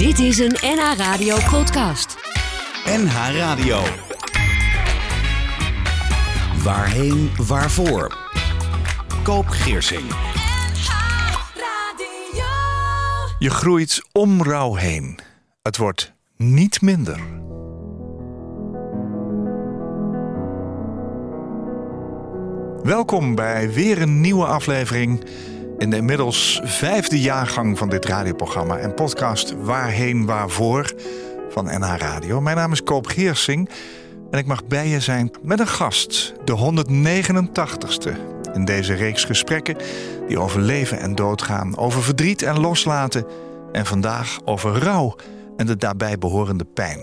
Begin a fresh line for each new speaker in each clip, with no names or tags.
Dit is een NH Radio podcast.
NH Radio. Waarheen, waarvoor? Koop Geersing.
Je groeit om rouw heen. Het wordt niet minder. Welkom bij weer een nieuwe aflevering in de inmiddels vijfde jaargang van dit radioprogramma en podcast Waarheen Waarvoor van NH Radio. Mijn naam is Koop Geersing en ik mag bij je zijn met een gast, de 189ste in deze reeks gesprekken die over leven en dood gaan, over verdriet en loslaten en vandaag over rouw en de daarbij behorende pijn.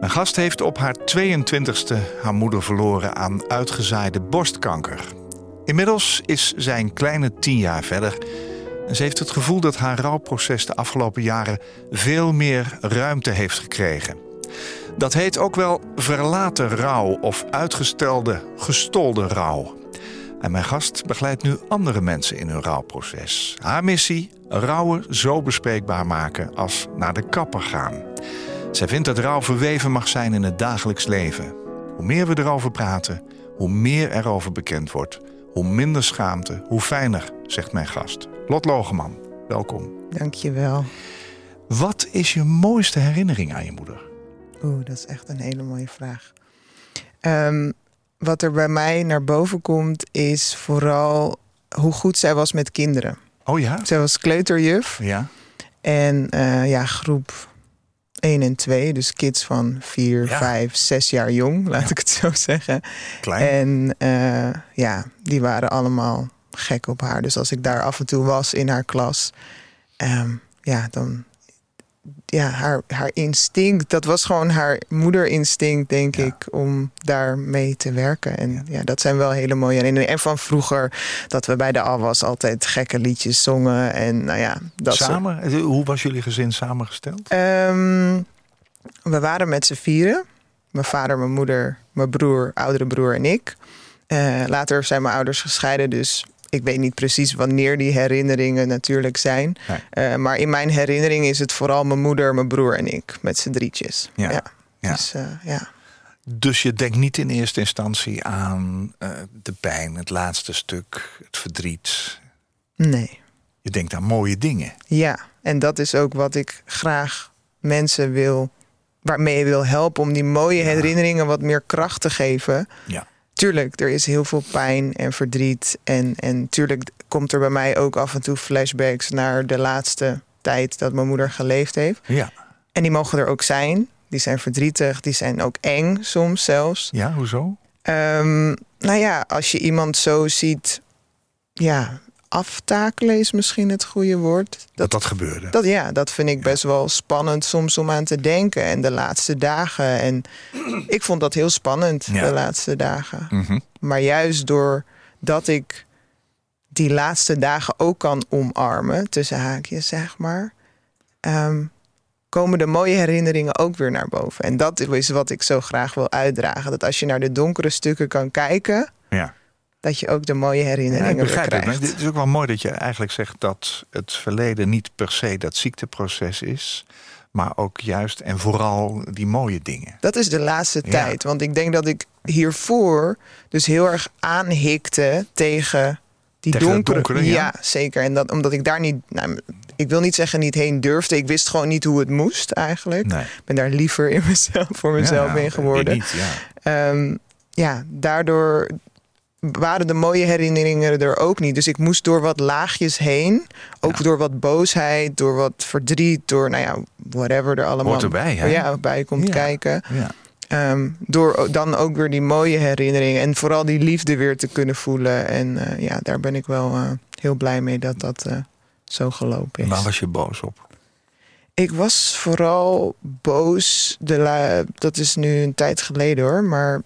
Mijn gast heeft op haar 22e haar moeder verloren aan uitgezaaide borstkanker. Inmiddels is zij een kleine tien jaar verder en ze heeft het gevoel dat haar rouwproces de afgelopen jaren veel meer ruimte heeft gekregen. Dat heet ook wel verlaten rouw of uitgestelde, gestolde rouw. En mijn gast begeleidt nu andere mensen in hun rouwproces. Haar missie: rouwen zo bespreekbaar maken als naar de kapper gaan. Zij vindt dat rouw verweven mag zijn in het dagelijks leven. Hoe meer we erover praten, hoe meer erover bekend wordt, hoe minder schaamte, hoe fijner, zegt mijn gast. Lot Logeman, welkom.
Dankjewel.
Wat is je mooiste herinnering aan je moeder?
Oeh, dat is echt een hele mooie vraag. Ehm, wat er bij mij naar boven komt, is vooral hoe goed zij was met kinderen.
Oh ja?
Zij was kleuterjuf.
Ja.
En uh, ja, groep 1 en 2, dus kids van 4,
Ja.
5, 6 jaar jong, laat
Ja.
ik het zo zeggen.
Klein.
En eh, ja, die waren allemaal gek op haar. Dus als ik daar af en toe was in haar klas, ehm, ja, dan. Ja, haar, haar instinct, dat was gewoon haar moederinstinct, denk
Ja.
ik, om daarmee te werken. En ja. dat zijn wel hele mooie herinneringen. En van vroeger, dat we bij de AWAS altijd gekke liedjes zongen. En nou ja, dat soort-
Samen? Hoe was jullie gezin samengesteld?
Ehm, we waren met z'n vieren. Mijn vader, mijn moeder, mijn broer, oudere broer en ik. Eh, later zijn mijn ouders gescheiden, dus ik weet niet precies wanneer die herinneringen natuurlijk zijn.
Nee.
Eh, maar in mijn herinnering is het vooral mijn moeder, mijn broer en ik met z'n drietjes.
Ja.
Ja.
Ja.
Dus eh, ja.
Dus je denkt niet in eerste instantie aan eh, de pijn, het laatste stuk, het verdriet.
Nee.
Je denkt aan mooie dingen.
Ja, en dat is ook wat ik graag mensen wil, waarmee wil helpen om die mooie
Ja.
herinneringen wat meer kracht te geven.
Ja.
Tuurlijk, er is heel veel pijn en verdriet. En, en tuurlijk komt er bij mij ook af en toe flashbacks naar de laatste tijd dat mijn moeder geleefd heeft.
Ja.
En die mogen er ook zijn. Die zijn verdrietig, die zijn ook eng soms zelfs.
Ja, hoezo?
Ehm, nou ja, als je iemand zo ziet, ja, aftakelen is misschien het goede woord.
Dat dat gebeurde.
Dat, ja, dat vind ik best wel spannend soms om aan te denken. En de laatste dagen. En ik vond dat heel spannend,
Ja.
de laatste dagen.
Mhm.
Maar juist doordat ik die laatste dagen ook kan omarmen, tussen haakjes zeg maar, ehm, komen de mooie herinneringen ook weer naar boven. En dat is wat ik zo graag wil uitdragen. Dat als je naar de donkere stukken kan kijken,
Ja.
Dat je ook de mooie
Ja,
herinneringen
ik het.
krijgt.
Maar het is ook wel mooi dat je eigenlijk zegt dat het verleden niet per se dat ziekteproces is, maar ook juist en vooral die mooie dingen.
Dat is de laatste
Ja.
tijd. Want ik denk dat ik hiervoor dus heel erg aanhikte tegen die
Tegen
donkere.
donkere, ja.
zeker. En dat omdat ik daar niet. Nou, ik wil niet zeggen niet heen durfde. Ik wist gewoon niet hoe het moest eigenlijk.
Nee.
Ik ben daar liever in mezelf voor mezelf
Ja,
in geworden.
Niet, ja.
Ja, daardoor waren de mooie herinneringen er ook niet. Dus ik moest door wat laagjes heen. Ook
Ja.
door wat boosheid, door wat verdriet, door nou ja, whatever er allemaal
Hoort erbij, hè?
ja, bij komt
Ja.
kijken.
ja.
Ehm, door dan ook weer die mooie herinneringen en vooral die liefde weer te kunnen voelen. En eh, ja, daar ben ik wel eh, heel blij mee dat dat eh, zo gelopen is.
Waar was je boos op?
Ik was vooral boos. De la- dat is nu een tijd geleden hoor. Maar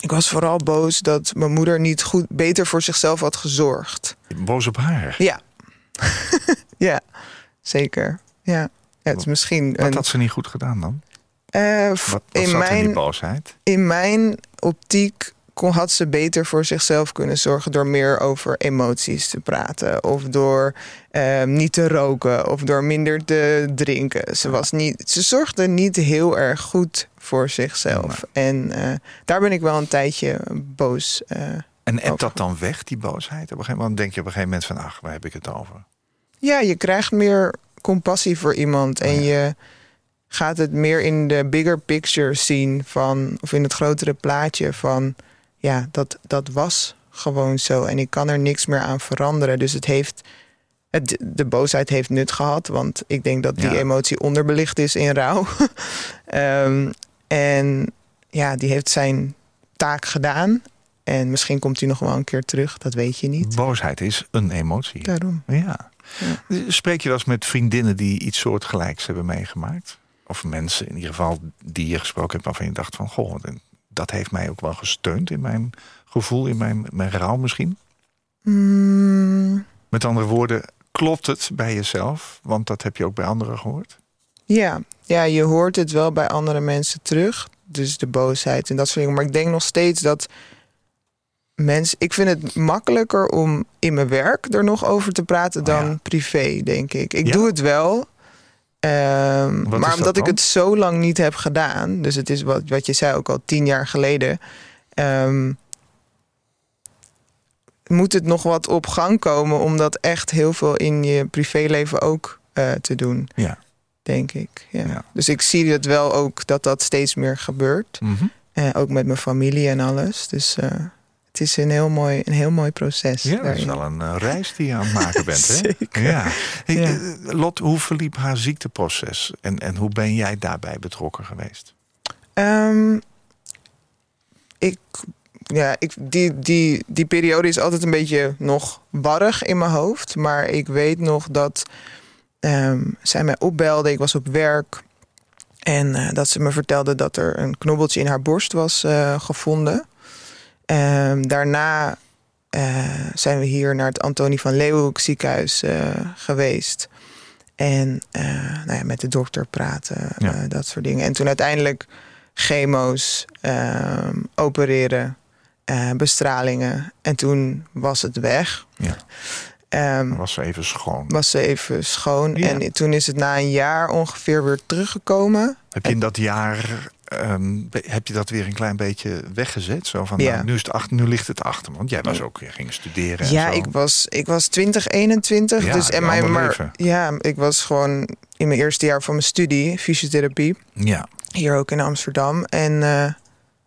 ik was vooral boos dat mijn moeder niet goed, beter voor zichzelf had gezorgd.
Boos op haar.
Ja, ja zeker. Ja. Ja, het is misschien
Wat
een,
had ze niet goed gedaan dan?
eh, v-
Wat, wat
in mijn
boosheid?
in mijn optiek had ze beter voor zichzelf kunnen zorgen door meer over emoties te praten. Of door ehm, niet te roken. Of door minder te drinken. Ze, was niet, ze zorgde niet heel erg goed voor zichzelf. En eh, daar ben ik wel een tijdje boos. eh,
En ebt dat dan weg, die boosheid? Op een gegeven moment denk je op een gegeven moment van... ach, waar heb ik het over?
Ja, je krijgt meer compassie voor iemand. En
Oh ja.
je gaat het meer in de bigger picture zien van, of in het grotere plaatje van, ja, dat, dat was gewoon zo. En ik kan er niks meer aan veranderen. Dus het heeft, het, de boosheid heeft nut gehad. Want ik denk dat die
Ja.
emotie onderbelicht is in rouw. Ehm, en ja, die heeft zijn taak gedaan. En misschien komt hij nog wel een keer terug, dat weet je niet.
Boosheid is een emotie.
Daarom.
Ja. Spreek je wel eens met vriendinnen die iets soortgelijks hebben meegemaakt? Of mensen in ieder geval die je gesproken hebt waarvan je dacht van... goh, dat heeft mij ook wel gesteund in mijn gevoel, in mijn, mijn rouw misschien?
Mm,
Met andere woorden, klopt het bij jezelf? Want dat heb je ook bij anderen gehoord.
Ja, ja, je hoort het wel bij andere mensen terug. Dus de boosheid en dat soort dingen. Maar ik denk nog steeds dat mensen. Ik vind het makkelijker om in mijn werk er nog over te praten
Oh
dan
ja.
privé, denk ik. Ik
Ja?
doe het wel. Ehm, maar
dat
omdat ik het zo lang niet heb gedaan, dus het is wat, wat je zei ook al tien jaar geleden, ehm, moet het nog wat op gang komen om dat echt heel veel in je privéleven ook eh, te doen
Ja.
denk ik. Ja.
Ja.
Dus ik zie het wel ook dat dat steeds meer gebeurt.
Mhm.
Eh, ook met mijn familie en alles. Dus eh, het is een heel mooi, een heel mooi proces.
Ja, dat is wel een eh, reis die je aan het maken bent. Hè?
Zeker.
Ja. Hey,
Ja.
eh, Lot, hoe verliep haar ziekteproces? En, en hoe ben jij daarbij betrokken geweest?
Ehm, ik, ja, ik, die, die, die periode is altijd een beetje nog warrig in mijn hoofd. Maar ik weet nog dat ehm, zij mij opbelde. Ik was op werk. En eh, dat ze me vertelde dat er een knobbeltje in haar borst was gevonden. Ehm, daarna eh, zijn we hier naar het Antonie van Leeuwenhoek ziekenhuis eh, geweest. En eh, nou ja, met de dokter praten,
Ja.
dat soort dingen. En toen uiteindelijk chemo's, ehm, opereren, bestralingen. En toen was het weg.
Ja.
Ehm,
was ze even schoon.
was ze even schoon.
Ja.
En toen is het na een jaar ongeveer weer teruggekomen.
Heb je in dat jaar ehm, heb je dat weer een klein beetje weggezet? Zo van,
Ja.
nou, nu, is het achter, nu ligt het achter. Want jij was ook weer ging studeren. en
Ja,
zo.
ik was, ik was 20, 21.
Ja,
dus en mijn, maar,
leven.
ja, ik was gewoon in mijn eerste jaar van mijn studie, fysiotherapie,
Ja,
hier ook in Amsterdam. En eh,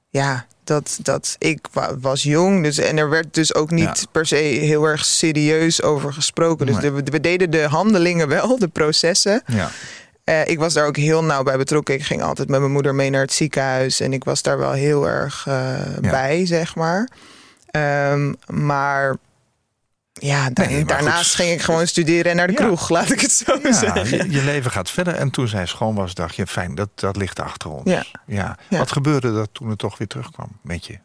ja, dat, dat ik wa- was jong. Dus, en er werd dus ook niet
Ja.
per se heel erg serieus over gesproken. Dus
Nee.
de- we deden de handelingen wel, de processen.
ja.
Eh, ik was daar ook heel nauw bij betrokken. Ik ging altijd met mijn moeder mee naar het ziekenhuis. En ik was daar wel heel erg eh, bij, zeg maar. Ehm, maar ja, da-
Nee, maar
daarnaast
goed.
ging ik gewoon studeren en naar de
Ja.
kroeg, laat ik het zo
ja
zeggen.
je, je leven gaat verder. En toen zij schoon was, dacht je, fijn, dat, dat ligt achter ons.
Ja.
Ja.
Ja.
Wat gebeurde er toen het toch weer terugkwam met je?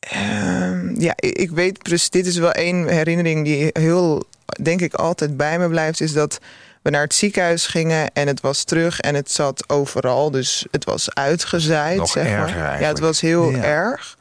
Ehm, ja, ik, ik weet precies. Dit is wel één herinnering die heel, denk ik, altijd bij me blijft. Is dat we naar het ziekenhuis gingen en het was terug en het zat overal. Dus het was uitgezaaid.
Nog
zeg
erger
maar. Ja, het was heel
Ja.
erg.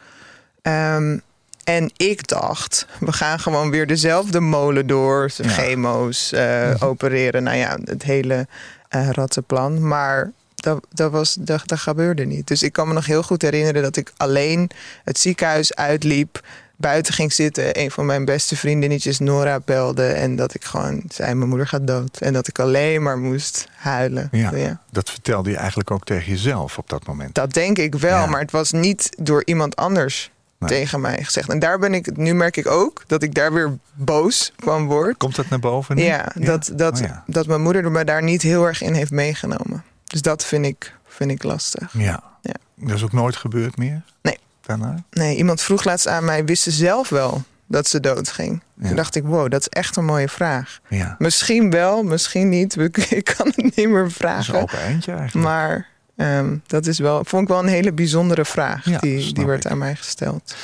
Ehm, en ik dacht, we gaan gewoon weer dezelfde molen door.
Ja.
Chemo's, eh, opereren. Nou ja, het hele eh rattenplan. Maar dat, dat, was, dat, dat gebeurde niet. Dus ik kan me nog heel goed herinneren dat ik alleen het ziekenhuis uitliep. Buiten ging zitten. Een van mijn beste vriendinnetjes, Nora, belde. En dat ik gewoon zei, mijn moeder gaat dood. En dat ik alleen maar moest huilen.
Ja. Dat vertelde je eigenlijk ook tegen jezelf op dat moment.
Dat denk ik wel,
Ja.
maar het was niet door iemand anders
Nee.
tegen mij gezegd. En daar ben ik, nu merk ik ook dat ik daar weer boos van word.
Komt dat naar boven nu?
Ja, dat, dat,
Oh ja.
dat mijn moeder me daar niet heel erg in heeft meegenomen. Dus dat vind ik, vind ik lastig.
Ja.
Ja.
Dat is ook nooit gebeurd meer?
Nee.
Daarna?
Nee, iemand vroeg laatst aan mij, wist ze zelf wel dat ze doodging?
Ja.
Toen dacht ik, wow, dat is echt een mooie vraag.
Ja.
Misschien wel, misschien niet. Ik kan het niet meer
Dat is een
vragen.
open eindje eigenlijk.
Maar ehm, dat is wel, vond ik wel een hele bijzondere vraag.
Ja,
die, die werd
ik.
aan mij gesteld.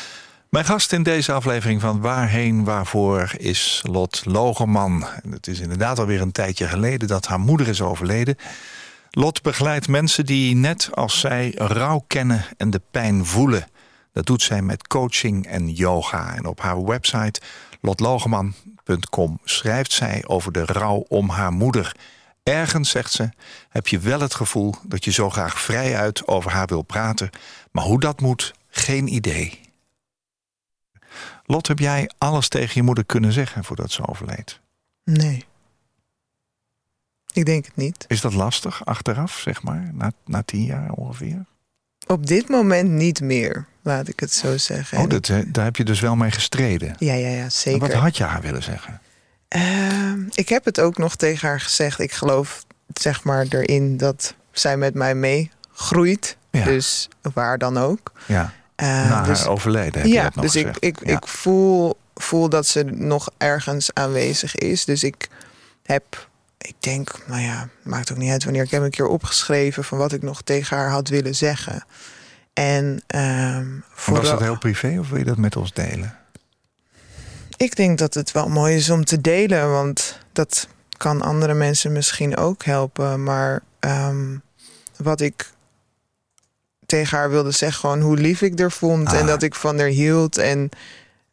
Mijn gast in deze aflevering van Waarheen Waarvoor is Lot Logeman. En het is inderdaad alweer een tijdje geleden dat haar moeder is overleden. Lot begeleidt mensen die net als zij rouw kennen en de pijn voelen. Dat doet zij met coaching en yoga. En op haar website lotlogeman.com schrijft zij over de rouw om haar moeder. Ergens, zegt ze, heb je wel het gevoel dat je zo graag vrijuit over haar wil praten. Maar hoe dat moet, geen idee. Lot, heb jij alles tegen je moeder kunnen zeggen voordat ze overleed?
Nee. Ik denk het niet.
Is dat lastig achteraf, zeg maar, na, na tien jaar ongeveer?
Op dit moment niet meer, laat ik het zo zeggen.
Oh, dat, eh, daar heb je dus wel mee gestreden.
Ja, ja, ja, zeker.
Wat had je haar willen zeggen?
Ehm, ik heb het ook nog tegen haar gezegd. Ik geloof zeg maar erin dat zij met mij meegroeit.
Ja.
Dus waar dan ook.
Ja,
Eh,
na
dus,
haar overleden heb je
ja,
dat nog
dus ik, ik,
Ja.
ik voel, voel dat ze nog ergens aanwezig is. Dus ik heb, ik denk, nou ja, maakt ook niet uit wanneer. Ik heb een keer opgeschreven van wat ik nog tegen haar had willen zeggen. En ehm
Was dat heel privé of wil je dat met ons delen?
Ik denk dat het wel mooi is om te delen, want dat kan andere mensen misschien ook helpen. Maar ehm, wat ik tegen haar wilde zeggen, gewoon hoe lief ik er vond en
Ah.
dat ik van haar hield en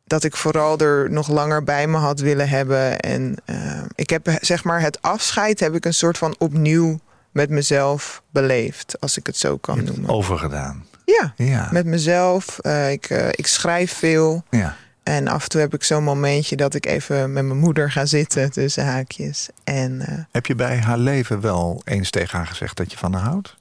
dat ik vooral er nog langer bij me had willen hebben. En ehm, ik heb zeg maar het afscheid heb ik een soort van opnieuw met mezelf beleefd, als ik het zo kan
het
noemen.
overgedaan.
Ja,
Ja.
met mezelf. Eh, ik, eh, ik schrijf veel.
ja.
En af en toe heb ik zo'n momentje dat ik even met mijn moeder ga zitten tussen haakjes. En eh,
Heb je bij haar leven wel eens tegen haar gezegd dat je van haar houdt?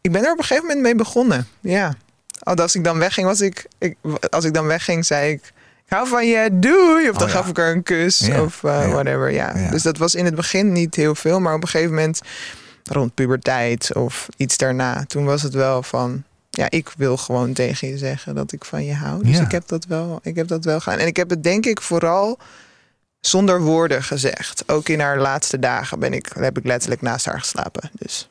ik ben er op een gegeven moment mee begonnen. Ja. Al als ik dan wegging, was ik, ik. Als ik dan wegging, zei ik. Hou van je, doei. Of dan
Oh, ja.
gaf ik haar een kus.
Ja,
Of
ja.
whatever. Ja. Dus dat was in het begin niet heel veel. Maar op een gegeven moment, rond puberteit of iets daarna, toen was het wel van. Ja, ik wil gewoon tegen je zeggen dat ik van je hou. Dus ik heb dat wel. Ik heb dat wel gedaan. En ik heb het denk ik vooral zonder woorden gezegd. Ook in haar laatste dagen ben ik, heb ik letterlijk naast haar geslapen. Dus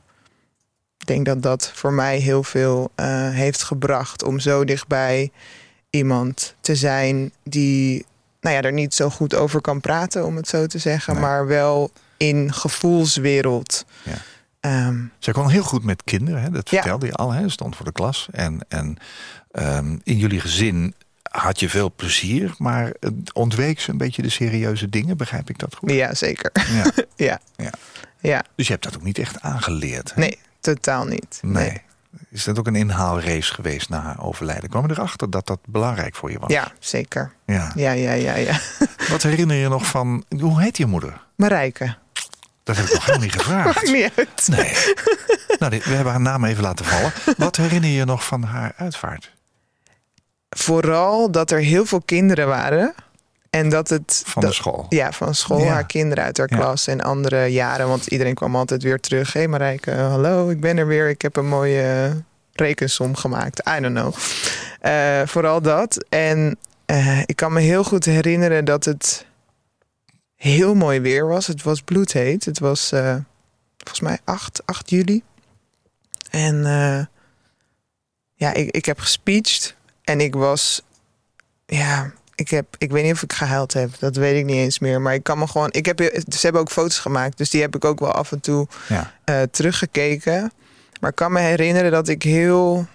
ik denk dat dat voor mij heel veel eh, heeft gebracht om zo dichtbij iemand te zijn die, nou ja, er niet zo goed over kan praten, om het zo te zeggen,
Nee.
maar wel in gevoelswereld.
Ja.
Ehm,
Zij kon heel goed met kinderen, hè? dat
Ja.
vertelde je al. Hè? Stond voor de klas. En, en ehm, in jullie gezin had je veel plezier, maar ontweek ze een beetje de serieuze dingen. Begrijp ik dat goed?
ja, zeker.
Ja.
ja.
Ja.
ja,
Dus je hebt dat ook niet echt aangeleerd. hè?
nee, totaal niet.
Nee. Is dat ook een inhaalrace geweest na haar overlijden? Kwam je erachter dat dat belangrijk voor je was?
Ja, zeker.
ja.
Ja, ja, ja, ja.
Wat herinner je nog van... Hoe heet je moeder?
Marijke.
Dat heb ik nog helemaal niet
Maakt
gevraagd.
niet uit.
Nee. Nou, we hebben haar naam even laten vallen. Wat herinner je nog van haar uitvaart?
Vooral dat er heel veel kinderen waren. En dat het.
Van
dat-
de school?
Ja, van school,
Ja.
haar kinderen uit haar
Ja.
klas en andere jaren. Want iedereen kwam altijd weer terug. Hé hey Marijke, hallo, ik ben er weer. Ik heb een mooie rekensom gemaakt. I don't know. Eh, vooral dat. En eh, ik kan me heel goed herinneren dat het heel mooi weer was. Het was bloedheet. Het was eh, volgens mij 8, 8 juli. En eh, ja, ik, ik heb gespeecht. En ik was, ja, ik heb, ik weet niet of ik gehuild heb. Dat weet ik niet eens meer. Maar ik kan me gewoon, ik heb, ze hebben ook foto's gemaakt. Dus die heb ik ook wel af en toe
Ja.
eh, teruggekeken. Maar ik kan me herinneren dat ik heel,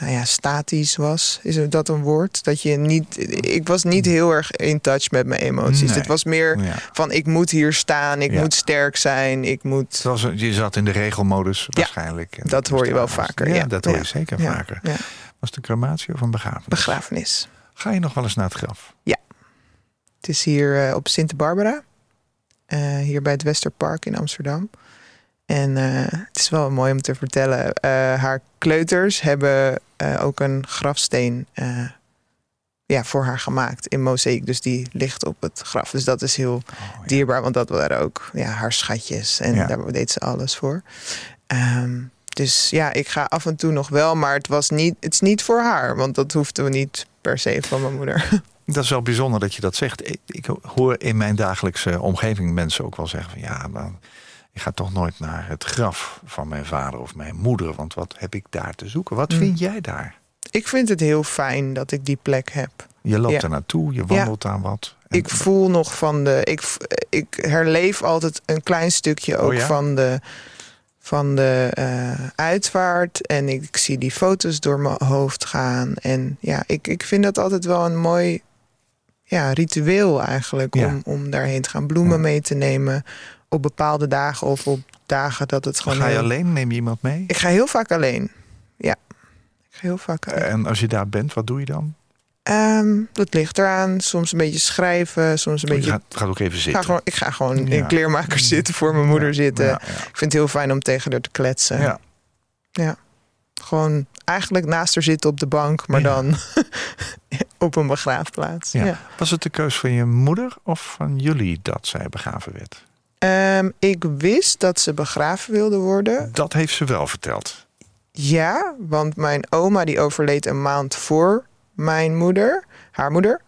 nou ja, statisch was. Is dat een woord? Dat je niet, ik was niet heel erg in touch met mijn emoties.
Nee.
Het was meer
ja.
van, ik moet hier staan. Ik
Ja.
moet sterk zijn. Ik moet,
Het was, je zat in de regelmodus waarschijnlijk.
Dat hoor je wel vaker,
Ja, dat hoor je zeker vaker. Was het een crematie of een begrafenis?
begrafenis.
Ga je nog wel eens naar het graf?
Het is hier eh, op Sint Barbara. eh, hier bij het Westerpark in Amsterdam. En eh, het is wel mooi om te vertellen. haar kleuters hebben ook een grafsteen ja, voor haar gemaakt in mozaïek. Dus die ligt op het graf. Dus dat is heel
Oh, ja.
dierbaar. Want dat waren ook ja, haar schatjes. En
Ja.
daar deed ze alles voor. Ehm, dus ja, ik ga af en toe nog wel. Maar het, was niet, het is niet voor haar. Want dat hoefden we niet per se van mijn moeder.
Dat is wel bijzonder dat je dat zegt. Ik, ik hoor in mijn dagelijkse omgeving mensen ook wel zeggen van ja, maar ik ga toch nooit naar het graf van mijn vader of mijn moeder, want wat heb ik daar te zoeken? Wat
Mm.
vind jij daar?
Ik vind het heel fijn dat ik die plek heb.
Je loopt
Ja.
er naartoe, je wandelt daar wat. En-
Ik voel nog van de. Ik, ik herleef altijd een klein stukje ook
Oh ja?
van de. Van de eh, uitvaart. En ik zie die foto's door mijn hoofd gaan. En ja, ik, ik vind dat altijd wel een mooi ja, ritueel eigenlijk.
Ja.
Om, om daarheen te gaan bloemen
Ja.
mee te nemen. Op bepaalde dagen of op dagen dat het gewoon...
Ga je
heel-
alleen? Neem je iemand mee?
Ik ga heel vaak alleen. Ja, ik ga heel vaak alleen.
En als je daar bent, wat doe je dan?
Ehm, dat ligt eraan. Soms een beetje schrijven, soms een
Je
beetje...
gaat, gaat ook even zitten.
ga gewoon, ik ga gewoon
Ja.
in kleermakers zitten, voor mijn moeder
Ja,
zitten.
ja,
Ik vind het heel fijn om tegen haar te kletsen.
ja.
Ja. Gewoon eigenlijk naast haar zitten op de bank, maar dan op een begraafplaats.
Was het de keus van je moeder of van jullie dat zij begraven werd?
Ehm, ik wist dat ze begraven wilde worden.
Dat heeft ze wel verteld.
Ja, want mijn oma die overleed een maand voor mijn moeder, haar moeder.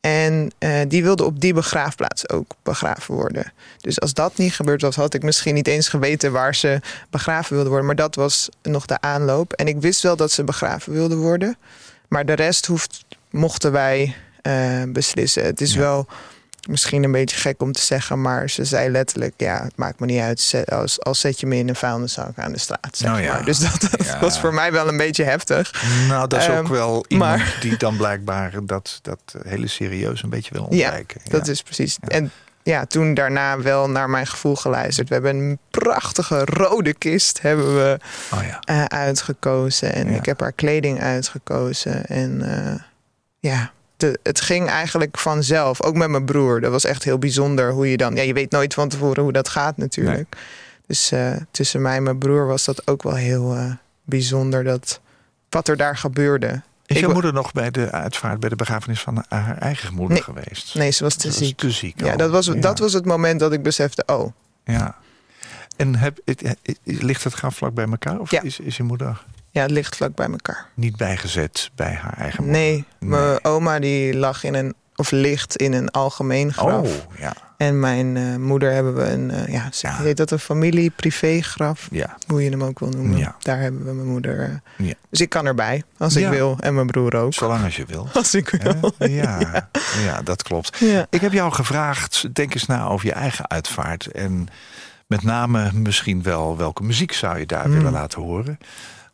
En eh, die wilde op die begraafplaats ook begraven worden. Dus als dat niet gebeurd was, had ik misschien niet eens geweten waar ze begraven wilde worden. Maar dat was nog de aanloop. En ik wist wel dat ze begraven wilde worden. Maar de rest hoeft, mochten wij eh, beslissen. Het is
Ja.
wel misschien een beetje gek om te zeggen, maar ze zei letterlijk: Ja, het maakt me niet uit. Als, als zet je me in een vuilniszak aan de straat. Zeg
Nou ja.
maar. Dus dat, dat
Ja.
was voor mij wel een beetje heftig.
Nou, dat is ook
Ehm,
wel iemand
maar-
die dan blijkbaar dat, dat hele serieus een beetje wil
Ja,
ontwijken.
Dat is precies. En ja, toen daarna wel naar mijn gevoel geluisterd. We hebben een prachtige rode kist hebben we
Oh ja.
eh, uitgekozen. En
Ja.
ik heb haar kleding uitgekozen. En eh, ja, het ging eigenlijk vanzelf. Ook met mijn broer. Dat was echt heel bijzonder hoe je dan... Ja, je weet nooit van tevoren hoe dat gaat natuurlijk. Dus eh, tussen mij en mijn broer was dat ook wel heel eh, bijzonder. Dat, wat er daar gebeurde.
Is je moeder nog bij de uitvaart, bij de begrafenis van haar eigen moeder
Nee.
geweest?
Nee, ze was te
Ze was
ziek.
Te ziek.
Ja, dat was,
Ja.
dat was het moment dat ik besefte... oh,
Ja. En heb, ligt het graf vlak bij elkaar? Of
Ja.
is, is je moeder
ja, het ligt vlak bij elkaar.
niet bijgezet bij haar eigen moeder?
Nee, mijn
Nee.
oma die lag in een of ligt in een algemeen graf.
Oh, ja.
En mijn eh, moeder hebben we een, eh, ja, ze
Ja.
heet dat een familie privé graf,
Ja.
hoe je hem ook wil noemen.
Ja.
Daar hebben we mijn moeder. eh.
Ja.
Dus ik kan erbij als ik wil en mijn broer ook.
Zolang als je wil.
Als ik wil.
Ja. ja, dat klopt. Ik heb jou gevraagd, denk eens na over je eigen uitvaart. En met name misschien wel welke muziek zou je daar
Hmm.
willen laten horen.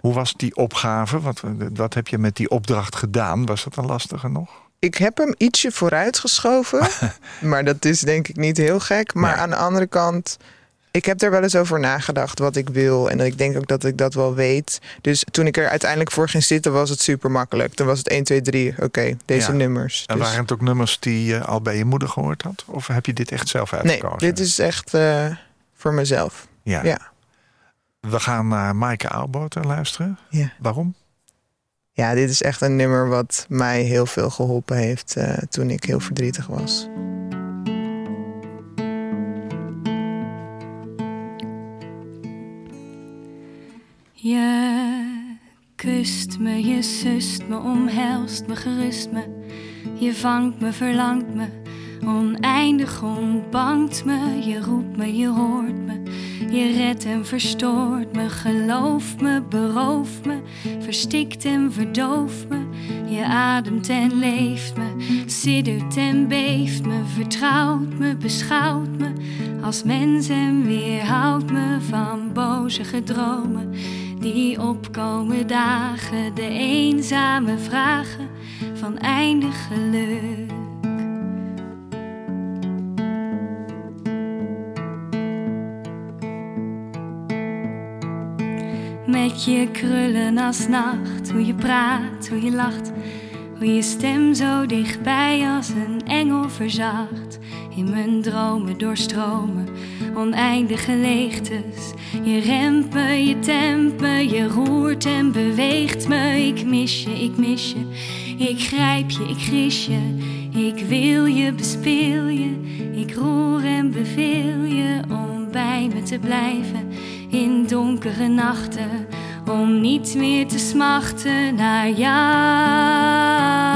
Hoe was die opgave? Wat, wat heb je met die opdracht gedaan? Was dat een lastige nog?
Ik heb hem ietsje vooruitgeschoven, maar dat is denk ik niet heel gek. Maar
Nee.
aan de andere kant, ik heb er wel eens over nagedacht wat ik wil. En ik denk ook dat ik dat wel weet. Dus toen ik er uiteindelijk voor ging zitten, was het super makkelijk. Toen was het 1, 2, 3, oké, deze
Ja.
nummers.
En
Dus-
waren het ook nummers die je al bij je moeder gehoord had? Of heb je dit echt zelf
nee,
uitgekozen?
dit is echt eh, voor mezelf.
Ja.
Ja.
We gaan naar Maaike Oudboter luisteren.
Ja.
Waarom?
ja, dit is echt een nummer wat mij heel veel geholpen heeft eh, toen ik heel verdrietig was.
Je kust me, je sust me, omhelst me, gerust me. Je vangt me, verlangt me, oneindig ontbangt me. Je roept me, je hoort me, je redt en verstoort me. Gelooft me, berooft me, verstikt en verdooft me. Je ademt en leeft me, siddert en beeft me. Vertrouwt me, beschouwt me als mens en weerhoudt me van boze gedromen die opkomen dagen, de eenzame vragen van eindig geluk. Met je krullen als nacht, hoe je praat, hoe je lacht, hoe je stem zo dichtbij als een engel verzacht. In mijn dromen doorstromen oneindige leegtes. Je remt me, je tempt me, je roert en beweegt me. Ik mis je, ik mis je, ik grijp je, ik gris je. Ik wil je, bespeel je, ik roer en beveel je om bij me te blijven in donkere nachten. Om niet meer te smachten naar jou.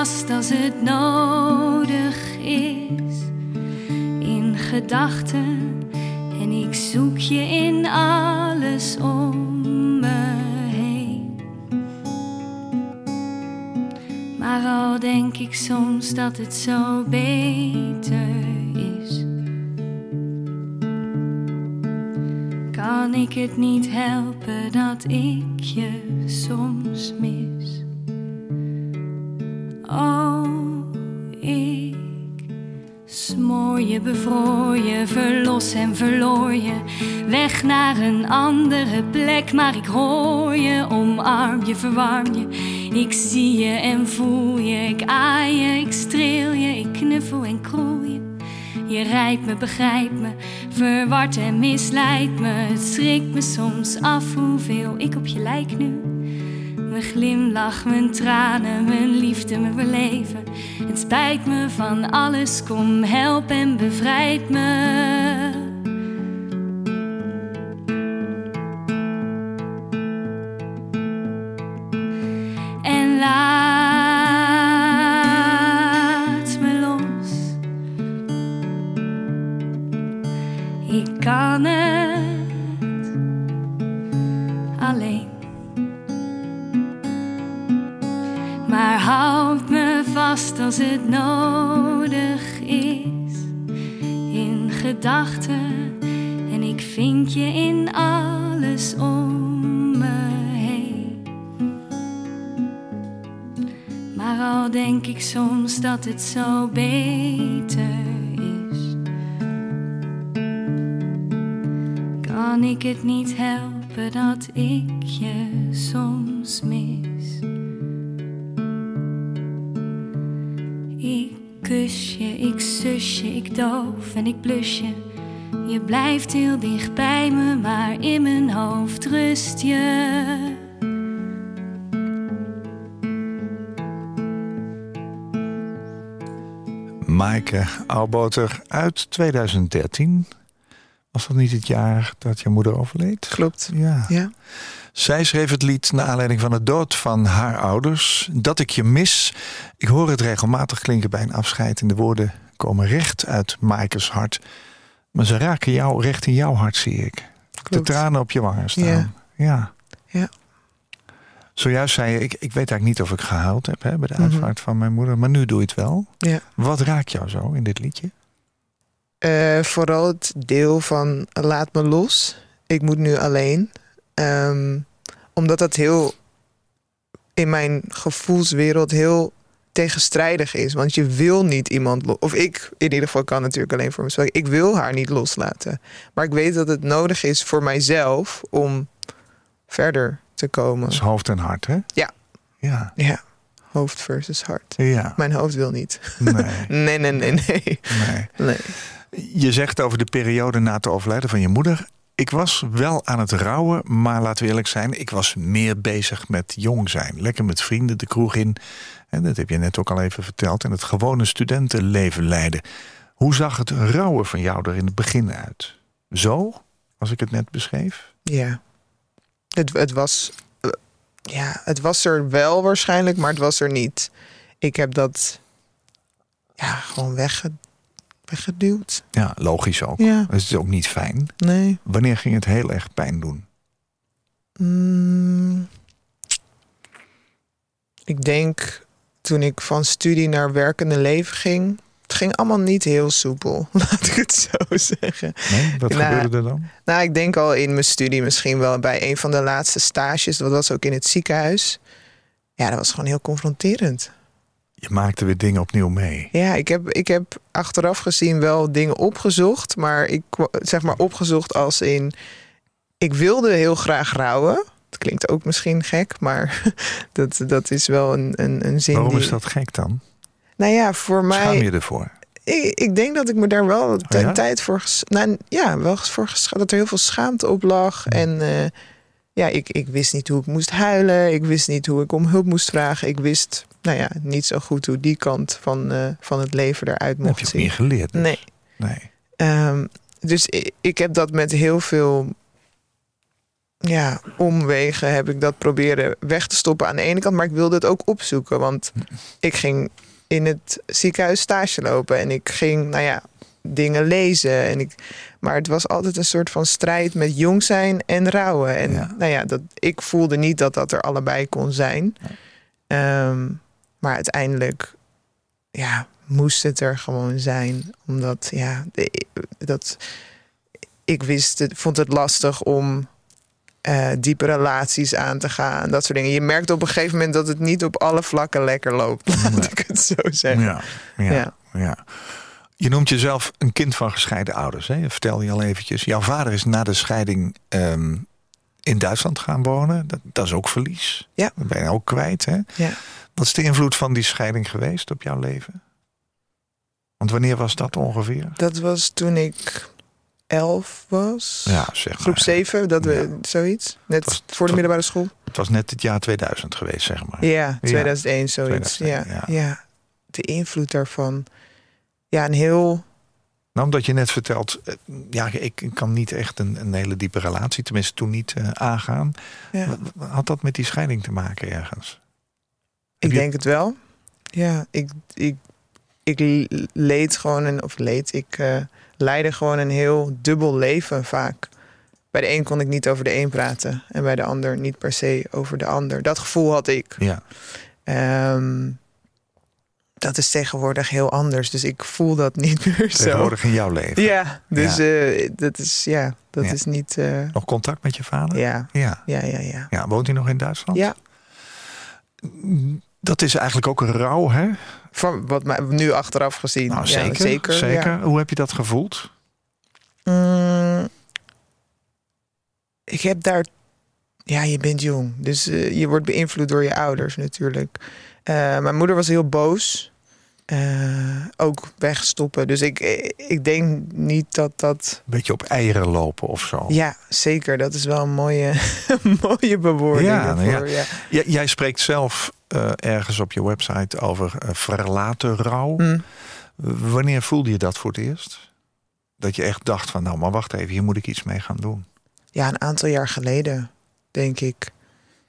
Als het nodig is. In gedachten en ik zoek je in alles om me heen. Maar al denk ik soms dat het zo beter is. Kan ik het niet helpen dat ik je soms mis? Oh, ik smoor je, bevroor je, verlos en verloor je. Weg naar een andere plek, maar ik hoor je, omarm je, verwarm je. Ik zie je en voel je, ik aai je, ik streel je, ik knuffel en kroel je. Je rijdt me, begrijpt me, verward en misleidt me. Het schrikt me soms af hoeveel ik op je lijk nu. Mijn glimlach, mijn tranen, mijn liefde, mijn beleven. Het spijt me van alles, kom help en bevrijd me. Dat het zo beter is. Kan ik het niet helpen dat ik je soms mis? Ik kus je, ik zus je, ik doof en ik blus je. Je blijft heel dicht bij me, maar in mijn hoofd rust je.
Auwboter uit 2013. Was dat niet het jaar dat je moeder overleed?
Klopt.
Ja.
Ja.
Zij schreef het lied naar aanleiding van de dood van haar ouders. Dat ik je mis. Ik hoor het regelmatig klinken bij een afscheid. En de woorden komen recht uit Maaike's hart. Maar ze raken jou recht in jouw hart, zie ik. De tranen op je wangen staan.
Ja.
ja.
Ja.
Zojuist zei je, ik, ik weet eigenlijk niet of ik gehuild heb hè, bij de
Mhm.
uitvaart van mijn moeder. Maar nu doe je het wel.
Ja.
Wat raakt jou zo in dit liedje?
Eh, vooral het deel van laat me los. Ik moet nu alleen. Ehm, omdat dat heel in mijn gevoelswereld heel tegenstrijdig is. Want je wil niet iemand los. Of ik in ieder geval kan natuurlijk alleen voor mezelf. Ik wil haar niet loslaten. Maar ik weet dat het nodig is voor mijzelf om verder te komen.
Hoofd en hart, hè?
Ja.
Ja.
Ja. Hoofd versus hart.
Ja.
Mijn hoofd wil niet.
Nee.
Nee, nee, nee, nee.
nee.
nee.
Je zegt over de periode na het overlijden van je moeder. Ik was wel aan het rouwen, maar laten we eerlijk zijn, ik was meer bezig met jong zijn. Lekker met vrienden de kroeg in. En dat heb je net ook al even verteld. En het gewone studentenleven leiden. Hoe zag het rouwen van jou er in het begin uit? Zo, als ik het net beschreef?
Ja. Het, het was. eh, Ja, het was er wel waarschijnlijk, maar het was er niet. Ik heb dat. Ja, gewoon wegge, weggeduwd.
Ja, logisch ook.
Ja,
Het is ook niet fijn.
nee.
Wanneer ging het heel erg pijn doen?
Mm. ik denk toen ik van studie naar werkende leven ging. Het ging allemaal niet heel soepel, laat ik het zo zeggen.
Nee? Wat
Nou,
gebeurde er dan?
Nou, ik denk al in mijn studie misschien wel bij een van de laatste stages. Dat was ook in het ziekenhuis. Ja, dat was gewoon heel confronterend.
Je maakte weer dingen opnieuw mee.
Ja, ik heb, ik heb achteraf gezien wel dingen opgezocht. Maar ik zeg maar opgezocht als in... Ik wilde heel graag rouwen. Dat klinkt ook misschien gek, maar dat, dat is wel een, een, een zin
Waarom
die...
is dat gek dan?
Nou ja, voor mij...
Schaam je ervoor?
Ik, ik denk dat ik me daar wel
Oh ja?
tijd voor... Nou, ja, wel voor. Dat er heel veel schaamte op lag. En eh, ja, ik, ik wist niet hoe ik moest huilen. Ik wist niet hoe ik om hulp moest vragen. Ik wist, nou ja, niet zo goed hoe die kant van, eh, van het leven eruit
Dat heb
mocht
je ook
zien.
niet geleerd. dus.
Nee.
nee.
Ehm, dus ik, ik heb dat met heel veel ja, omwegen heb ik dat proberen weg te stoppen aan de ene kant. Maar ik wilde het ook opzoeken. Want ik ging in het ziekenhuis stage lopen. En ik ging, nou ja, dingen lezen. En ik, maar het was altijd een soort van strijd met jong zijn en rouwen. En
Ja.
nou ja, dat, ik voelde niet dat dat er allebei kon zijn. Ehm, maar uiteindelijk, ja, moest het er gewoon zijn. Omdat, ja, de- dat, ik wist het, vond het lastig om eh, diepe relaties aan te gaan. Dat soort dingen. Je merkt op een gegeven moment dat het niet op alle vlakken lekker loopt. Laat
Nee.
ik het zo zeggen.
Ja, ja, ja.
Ja.
Je noemt jezelf een kind van gescheiden ouders. Hè? Vertel je al eventjes. Jouw vader is na de scheiding ehm, in Duitsland gaan wonen. Dat, dat is ook verlies.
Ja.
Dat ben je ook kwijt. Hè?
Ja.
Wat is de invloed van die scheiding geweest op jouw leven? Want wanneer was dat ongeveer?
Dat was toen ik elf was.
Ja, zeg maar.
Groep 7, dat we
Ja.
zoiets. Net
was-
voor de middelbare school.
Het was net het jaar 2000 geweest, zeg maar.
Ja, 2001 zoiets.
2001,
ja,
ja.
ja. De invloed daarvan. Ja, een heel.
Nou, omdat je net vertelt, eh, ja, ik kan niet echt een, een hele diepe relatie, tenminste toen niet eh, aangaan. Had dat met die scheiding te maken ergens?
ik
je-
denk het wel. Ja, ik, ik, ik leed gewoon een. Of leed, ik eh, leidde gewoon een heel dubbel leven vaak. Bij de een kon ik niet over de een praten. En bij de ander niet per se over de ander. Dat gevoel had ik.
Ja,
Ehm, dat is tegenwoordig heel anders. Dus ik voel dat niet meer zo.
tegenwoordig in jouw leven.
Ja, dus eh, dat is ja, dat
Ja.
is niet. eh,
Nog contact met je vader?
ja,
Ja.
ja, ja, ja.
Ja, woont hij nog in Duitsland?
Ja,
Dat is eigenlijk ook een rouw, hè?
Van wat mij nu achteraf gezien.
Nou,
ja,
zeker.
zeker.
zeker.
ja.
Hoe heb je dat gevoeld?
Mm, ik heb daar. Ja, je bent jong. Dus eh, je wordt beïnvloed door je ouders natuurlijk. Eh, mijn moeder was heel boos. Eh, ook wegstoppen. Dus ik, ik denk niet dat dat.
Een beetje op eieren lopen of zo.
Ja, zeker. Dat is wel een mooie, mooie bewoording.
Ja, nou
daarvoor, ja.
Jij spreekt zelf eh, ergens op je website over eh, verlaten rouw.
Hm.
Wanneer voelde je dat voor het eerst? Dat je echt dacht van, nou, maar wacht even, hier moet ik iets mee gaan doen.
Ja, een aantal jaar geleden, denk ik.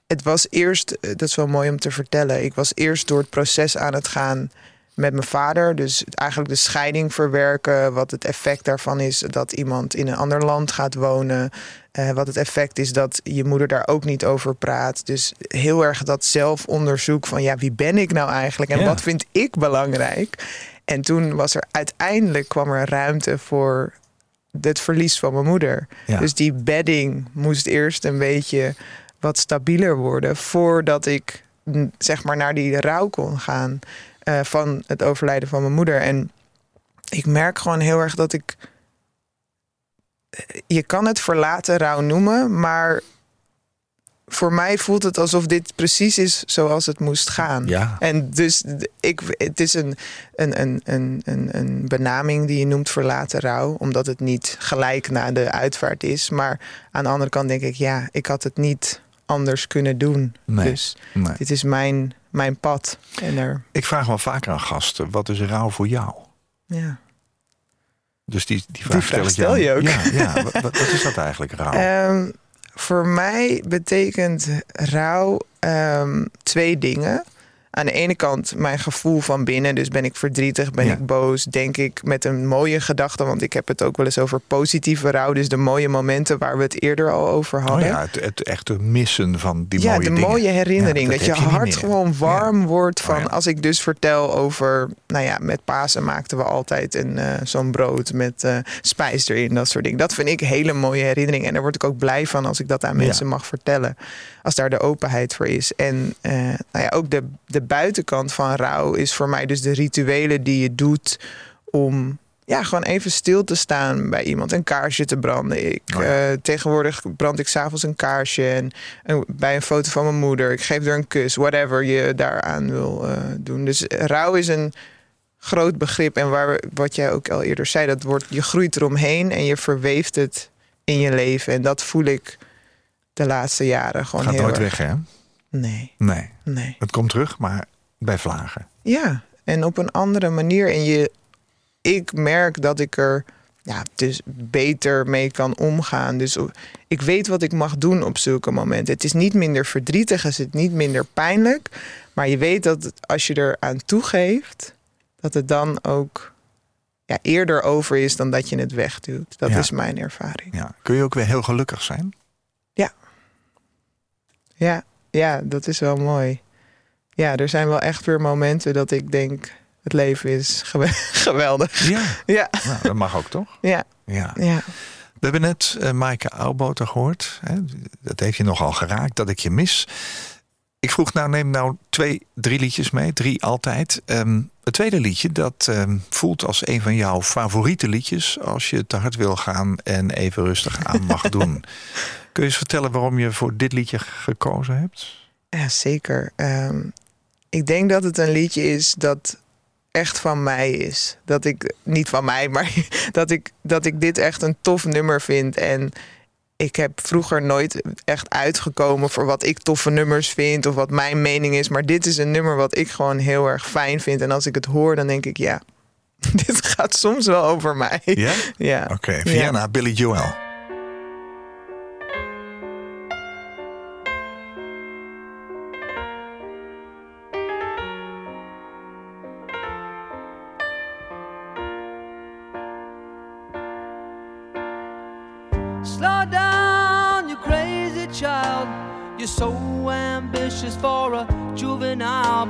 Het was eerst, eh, dat is wel mooi om te vertellen. Ik was eerst door het proces aan het gaan met mijn vader. Dus eigenlijk de scheiding verwerken. Wat het effect daarvan is dat iemand in een ander land gaat wonen. Eh, wat het effect is dat je moeder daar ook niet over praat. Dus heel erg dat zelfonderzoek van ja, wie ben ik nou eigenlijk en
Ja.
wat vind ik belangrijk? En toen was er uiteindelijk kwam er ruimte voor het verlies van mijn moeder.
Ja.
Dus die bedding moest eerst een beetje wat stabieler worden voordat ik zeg maar naar die rouw kon gaan eh, van het overlijden van mijn moeder. En ik merk gewoon heel erg dat ik. Je kan het verlaten rouw noemen, maar voor mij voelt het alsof dit precies is zoals het moest gaan.
Ja.
En dus ik, het is een, een, een, een, een, een benaming die je noemt verlaten rouw, omdat het niet gelijk na de uitvaart is. Maar aan de andere kant denk ik, ja, ik had het niet anders kunnen doen.
Nee.
Dus
Nee.
dit is mijn, mijn pad. En er,
Ik vraag wel vaker aan gasten, wat is rouw voor jou?
ja.
Dus die, die vraag,
vraag
stel, ik
stel je ook.
Ja, ja. Wat, wat wat is dat eigenlijk, rouw?
Ehm, voor mij betekent rouw ehm, twee dingen. Aan de ene kant mijn gevoel van binnen. Dus ben ik verdrietig, ben
Ja.
ik boos, denk ik met een mooie gedachte. Want ik heb het ook wel eens over positieve rouw. Dus de mooie momenten waar we het eerder al over
oh
hadden.
ja, het, het echte missen van die
ja,
mooie
de
dingen.
mooie herinnering.
Ja,
dat, je, hart gewoon warm wordt van
Oh ja.
als ik dus vertel over. Nou ja, met Pasen maakten we altijd een eh, zo'n brood met eh, spijs erin, dat soort dingen. Dat vind ik hele mooie herinnering. En daar word ik ook blij van als ik dat aan
Ja.
mensen mag vertellen. Als daar de openheid voor is. En eh, nou ja, ook de, de buitenkant van rouw is voor mij dus de rituelen die je doet om ja, gewoon even stil te staan bij iemand. Een kaarsje te branden. Ik,
Oh ja.
eh, tegenwoordig brand ik s'avonds een kaarsje. En, en bij een foto van mijn moeder. Ik geef er een kus. Whatever je daaraan wil eh, doen. Dus rouw is een groot begrip. En waar, we- wat jij ook al eerder zei. Dat wordt, je groeit eromheen en je verweeft het in je leven. En dat voel ik de laatste jaren gewoon
Gaat
heel
nooit
erg.
weg, hè?
Nee,
Nee.
nee.
Het komt terug, maar bij vlagen.
Ja, en op een andere manier. En je, ik merk dat ik er ja, dus beter mee kan omgaan. Dus ik weet wat ik mag doen op zulke momenten. Het is niet minder verdrietig, het is niet minder pijnlijk. Maar je weet dat het, als je er aan toegeeft, dat het dan ook ja, eerder over is dan dat je het wegduwt. Dat
Ja.
is mijn ervaring.
Ja. Kun je ook weer heel gelukkig zijn?
Ja, ja, dat is wel mooi. Ja, er zijn wel echt weer momenten dat ik denk, het leven is gewe- geweldig.
Ja.
Ja,
Nou, dat mag ook toch?
ja,
Ja.
ja.
We hebben net eh Maaike Oudboter gehoord. Hè? Dat heeft je nogal geraakt, dat ik je mis. Ik vroeg nou, neem nou twee, drie liedjes mee. Drie altijd. Ehm, het tweede liedje, dat ehm, voelt als een van jouw favoriete liedjes... als je te hard wil gaan en even rustig aan mag doen. Kun je eens vertellen waarom je voor dit liedje gekozen hebt?
Ja, zeker. Ehm, ik denk dat het een liedje is dat echt van mij is. Dat ik, niet van mij, maar dat ik, dat ik dit echt een tof nummer vind. En ik heb vroeger nooit echt uitgekomen voor wat ik toffe nummers vind of wat mijn mening is. Maar dit is een nummer wat ik gewoon heel erg fijn vind. En als ik het hoor, dan denk ik, ja, dit gaat soms wel over mij.
Ja?
Ja.
Oké, Vienna, Billy Joel.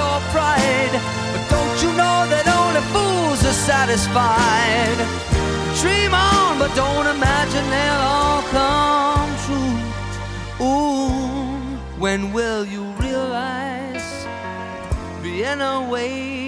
Your pride. But don't you know that only fools are satisfied? Dream on, but don't imagine they'll all come true. Ooh, when will you realize Vienna waits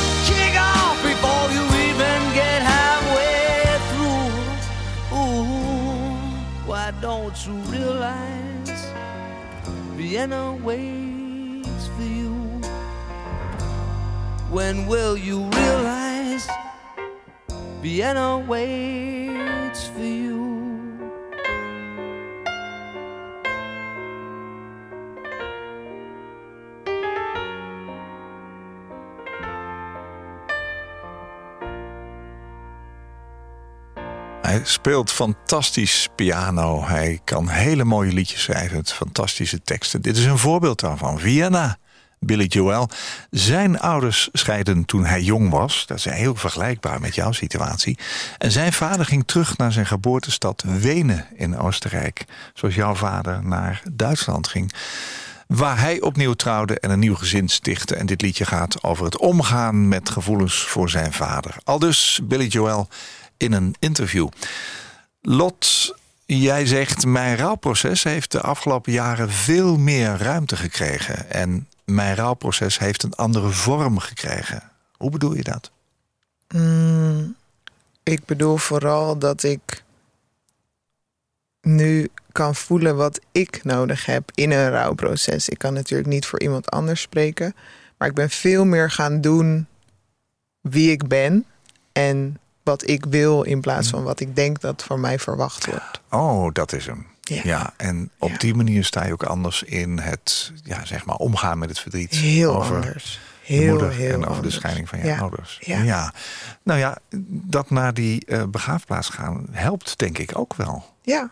don't you realize Vienna waits for you? When will you realize Vienna waits for you?
Hij speelt fantastisch piano. Hij kan hele mooie liedjes schrijven fantastische teksten. Dit is een voorbeeld daarvan. Vienna, Billy Joel. Zijn ouders scheiden toen hij jong was. Dat is heel vergelijkbaar met jouw situatie. En zijn vader ging terug naar zijn geboortestad Wenen in Oostenrijk. Zoals jouw vader naar Duitsland ging. Waar hij opnieuw trouwde en een nieuw gezin stichtte. En dit liedje gaat over het omgaan met gevoelens voor zijn vader. Al dus Billy Joel in een interview. Lot, jij zegt mijn rouwproces heeft de afgelopen jaren veel meer ruimte gekregen. En mijn rouwproces heeft een andere vorm gekregen. Hoe bedoel je dat?
Mm, ik bedoel vooral dat ik nu kan voelen wat ik nodig heb in een rouwproces. Ik kan natuurlijk niet voor iemand anders spreken, maar ik ben veel meer gaan doen wie ik ben en wat ik wil in plaats van wat ik denk dat van mij verwacht wordt.
Oh, dat is hem.
Ja.
Ja, en op
Ja.
die manier sta je ook anders in het, ja, zeg maar, omgaan met het verdriet.
Heel
over
anders. Heel,
moeder
heel
en over de scheiding van je
Ja.
ouders.
Ja.
Nou ja, dat naar die eh, begraafplaats gaan helpt denk ik ook wel.
Ja.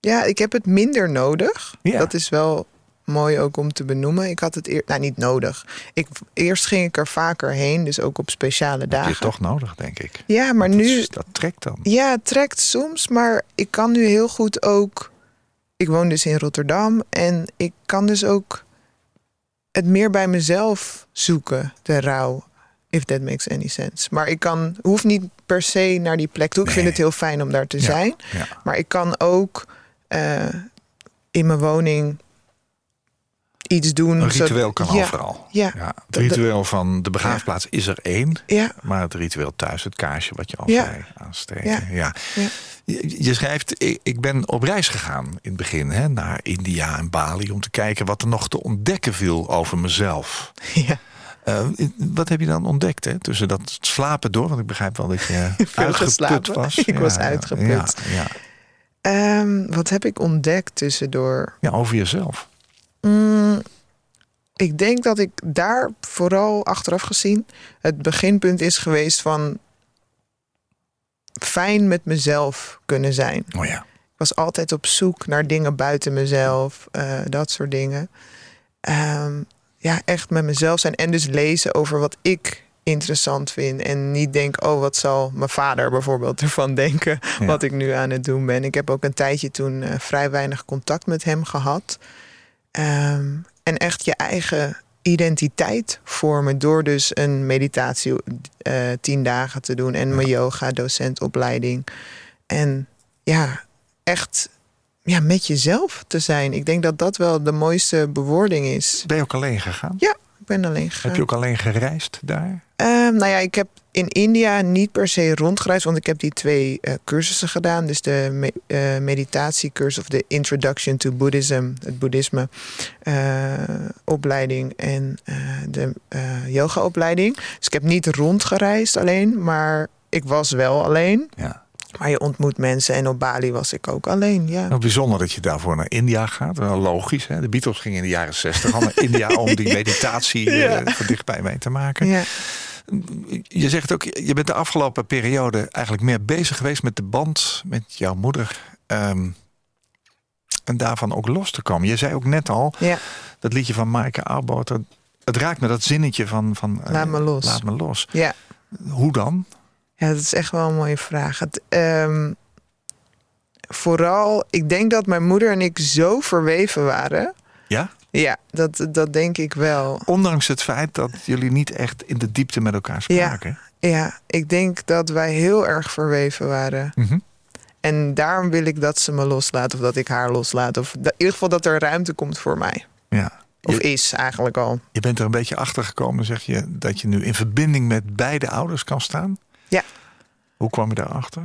Ja, ik heb het minder nodig.
Ja.
Dat is wel mooi ook om te benoemen. Ik had het eer, nou, niet nodig. Ik, eerst ging ik er vaker heen, dus ook op speciale
Dat heb
dagen.
je toch nodig, denk ik.
Ja, maar
Dat
nu,
is- dat trekt dan.
ja, het trekt soms, maar ik kan nu heel goed ook. Ik woon dus in Rotterdam en ik kan dus ook het meer bij mezelf zoeken, de rouw. If that makes any sense. Maar ik kan, hoef niet per se naar die plek toe. Ik vind het heel fijn om daar te
Ja,
zijn.
Ja.
Maar ik kan ook eh, in mijn woning iets doen.
Een ritueel kan
ja,
overal.
Ja,
Ja, het ritueel van de begraafplaats is er één.
ja,
Maar het ritueel thuis, het kaarsje wat je al
Ja.
zei, aansteken.
Ja.
Je, je schrijft, ik, ik ben op reis gegaan in het begin hè, naar India en Bali... om te kijken wat er nog te ontdekken viel over mezelf.
ja.
Eh, wat heb je dan ontdekt hè, tussen dat slapen door? Want ik begrijp wel dat je uitgeput was.
Ik was uitgeput.
Ja, ja.
Ehm, wat heb ik ontdekt tussendoor?
ja, over jezelf.
Mm, ik denk dat ik daar vooral achteraf gezien het beginpunt is geweest van fijn met mezelf kunnen zijn.
Oh ja.
Ik was altijd op zoek naar dingen buiten mezelf, eh, dat soort dingen. Ehm, ja, echt met mezelf zijn en dus lezen over wat ik interessant vind. En niet denk, oh, wat zal mijn vader bijvoorbeeld ervan denken,
Ja.
wat ik nu aan het doen ben. Ik heb ook een tijdje toen eh, vrij weinig contact met hem gehad. Ehm, en echt je eigen identiteit vormen door dus een meditatie eh, tien dagen te doen en mijn yoga docentopleiding. En ja, echt ja, met jezelf te zijn. Ik denk dat dat wel de mooiste bewoording is.
Ben je ook alleen gegaan?
Ja, ik ben alleen gegaan.
Heb je ook alleen gereisd daar?
Ehm, nou ja, ik heb in India niet per se rondgereisd, want ik heb die twee eh, cursussen gedaan. Dus de me- eh, meditatiecursus of de Introduction to Buddhism, het boeddhisme eh, opleiding en de eh yoga-opleiding. Dus ik heb niet rondgereisd alleen, maar ik was wel alleen.
Ja.
Maar je ontmoet mensen en op Bali was ik ook alleen, ja.
Nou, bijzonder dat je daarvoor naar India gaat. Wel logisch, hè? De Beatles gingen in de jaren zestig al naar India om die meditatie eh,
Ja.
dichtbij mee te maken.
ja.
Je zegt ook, je bent de afgelopen periode eigenlijk meer bezig geweest met de band met jouw moeder. ehm, en daarvan ook los te komen. Je zei ook net al,
Ja,
dat liedje van Maaike Arbeut, het raakt me dat zinnetje van, van eh,
Laat me los.
Laat me los.
ja.
Hoe dan?
Ja, dat is echt wel een mooie vraag. Het, ehm, vooral, ik denk dat mijn moeder en ik zo verweven waren.
Ja?
Ja, dat, dat denk ik wel.
Ondanks het feit dat jullie niet echt in de diepte met elkaar spraken.
Ja, ik denk dat wij heel erg verweven waren.
Mhm.
En daarom wil ik dat ze me loslaat of dat ik haar loslaat. Of dat- in ieder geval dat er ruimte komt voor mij.
Ja.
Of
Je,
is eigenlijk al.
je bent er een beetje achter gekomen, zeg je, dat je nu in verbinding met beide ouders kan staan.
Ja.
Hoe kwam je daarachter?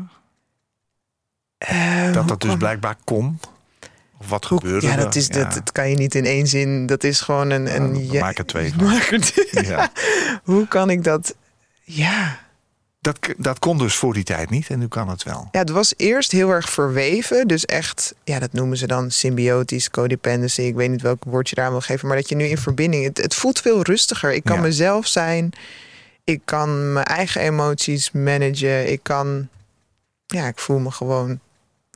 Ehm,
Dat dat dus blijkbaar kon? Of wat
hoe-
gebeurde
Ja,
er?
dat, is, Dat, dat kan je niet in één zin. Dat is gewoon een... een
Nou,
ja-
maak er twee van.
Maak er twee.
Ja.
Hoe kan ik dat... Ja,
Dat, dat kon dus voor die tijd niet en nu kan het wel.
Ja, het was eerst heel erg verweven. Dus echt, ja, dat noemen ze dan symbiotisch, codependency. Ik weet niet welk woord je daar wil geven. Maar dat je nu in verbinding... Het, het voelt veel rustiger. Ik kan
Ja.
mezelf zijn. Ik kan mijn eigen emoties managen. Ik kan... Ja, ik voel me gewoon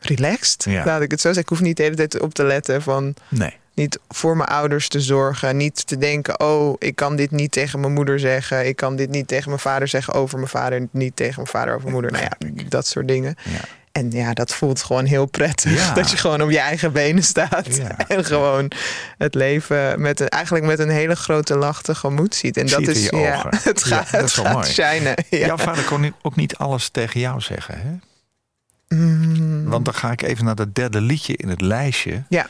relaxed.
Ja.
Laat ik het zo zeggen. Ik hoef niet de hele tijd op te letten van...
Nee.
Niet voor mijn ouders te zorgen. Niet te denken, oh, ik kan dit niet tegen mijn moeder zeggen. Ik kan dit niet tegen mijn vader zeggen over mijn vader. Niet tegen mijn vader over mijn moeder. Nou ja, dat soort dingen.
Ja.
En ja, dat voelt gewoon heel prettig.
Ja.
Dat je gewoon op je eigen benen staat.
Ja.
En gewoon het leven met een, eigenlijk met een hele grote lach tegemoet ziet. En dat is ja, het
Ja,
gaat,
dat is wel
gaat
mooi.
shinen. Ja.
Jouw vader kon ook niet alles tegen jou zeggen, hè?
Mm,
Want dan ga ik even naar dat derde liedje in het lijstje.
ja.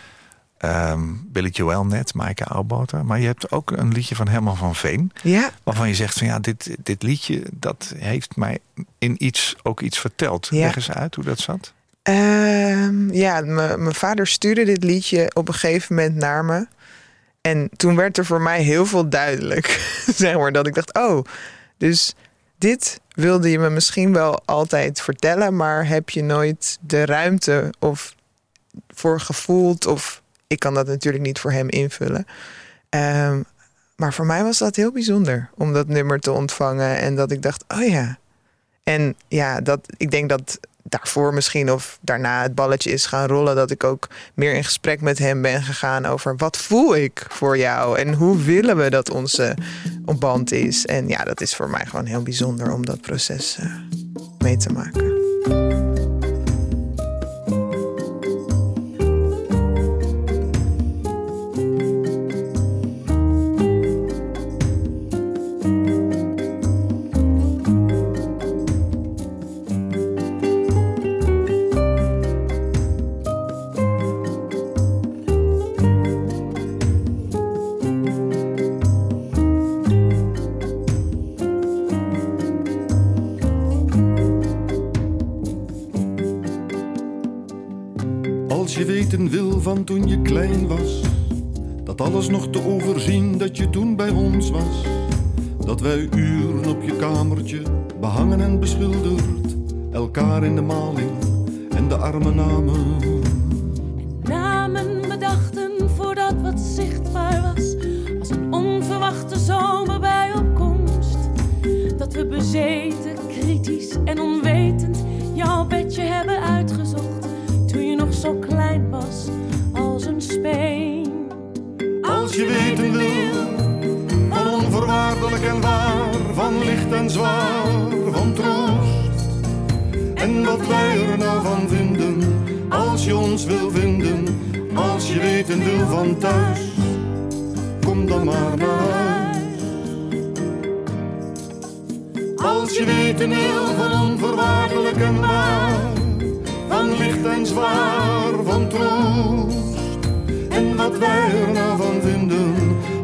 Ehm Billy Joel net, Maaike Oudboter. Maar je hebt ook een liedje van Herman van Veen.
ja,
Waarvan je zegt van ja, dit, dit liedje dat heeft mij in iets ook iets verteld.
Ja.
Leg eens uit hoe dat zat.
Ehm, ja, mijn vader stuurde dit liedje op een gegeven moment naar me. En toen werd er voor mij heel veel duidelijk. zeg maar, dat ik dacht, oh, dus dit wilde je me misschien wel altijd vertellen, maar heb je nooit de ruimte of voor gevoeld? Of ik kan dat natuurlijk niet voor hem invullen. Ehm, maar voor mij was dat heel bijzonder om dat nummer te ontvangen. En dat ik dacht, oh ja. En ja, dat, ik denk dat daarvoor misschien of daarna het balletje is gaan rollen. Dat ik ook meer in gesprek met hem ben gegaan over wat voel ik voor jou en hoe willen we dat onze band is. En ja, dat is voor mij gewoon heel bijzonder om dat proces eh, mee te maken.
Klein was, dat alles nog te overzien dat je toen bij ons was. Dat wij uren op je kamertje, behangen en beschilderd, elkaar in de maling en de armen namen. Wij er nou van vinden, als je ons wil vinden, als je weten wil van thuis, kom dan maar naar huis. Als je weten wil van onvoorwaardelijk en waar, van licht en zwaar, van troost. En wat wij er nou van vinden,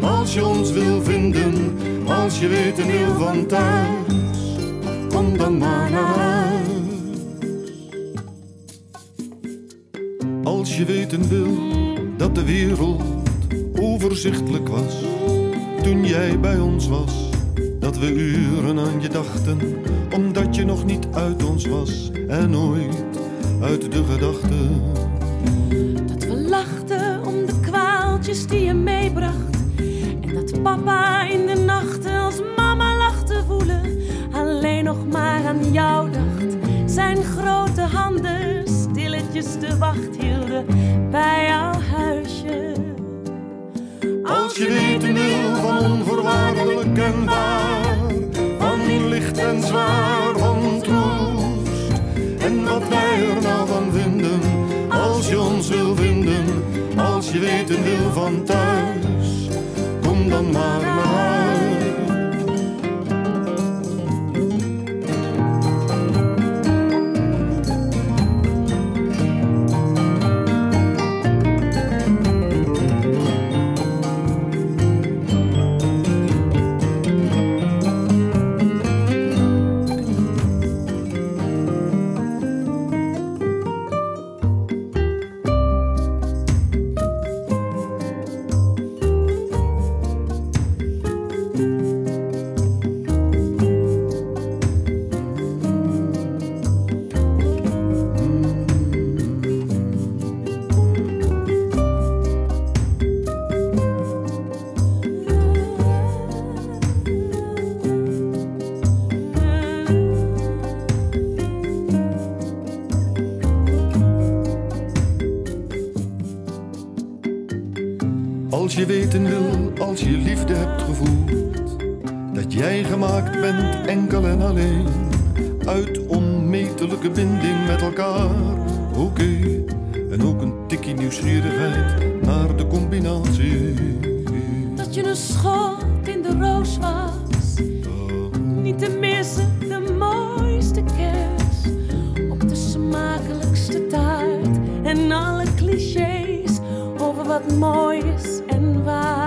als je ons wil vinden, als je weten wil van thuis, kom dan maar naar huis. Dat de wereld overzichtelijk was, toen jij bij ons was, dat we uren aan je dachten, omdat je nog niet uit ons was en nooit uit de gedachten.
Dat we lachten om de kwaaltjes die je meebracht. En dat papa in de nachten als mama lag te voelen. Alleen nog maar aan jou dacht. Zijn grote handen de wacht hielden bij jouw huisje.
Als je weten wil van onvoorwaardelijk en waar, van licht en zwaar, van troost. En wat wij er nou van vinden, als je ons wil vinden, als je weten wil van thuis, kom dan maar als je liefde hebt gevoeld, dat jij gemaakt bent enkel en alleen uit onmetelijke binding met elkaar. Oké, en ook een tikkie nieuwsgierigheid naar de combinatie.
Dat je een schot in de roos was. Niet te missen, de mooiste kers. Op de smakelijkste taart. En alle clichés over wat mooi is en waar.